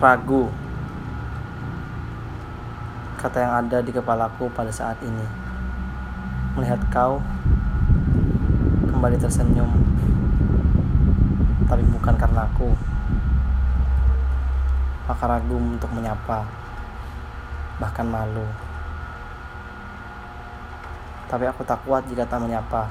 Ragu. Kata yang ada di kepalaku pada saat ini. Melihat kau kembali tersenyum. Tapi bukan karena aku. Maka ragu untuk menyapa. Bahkan malu. Tapi aku tak kuat jika tak menyapa.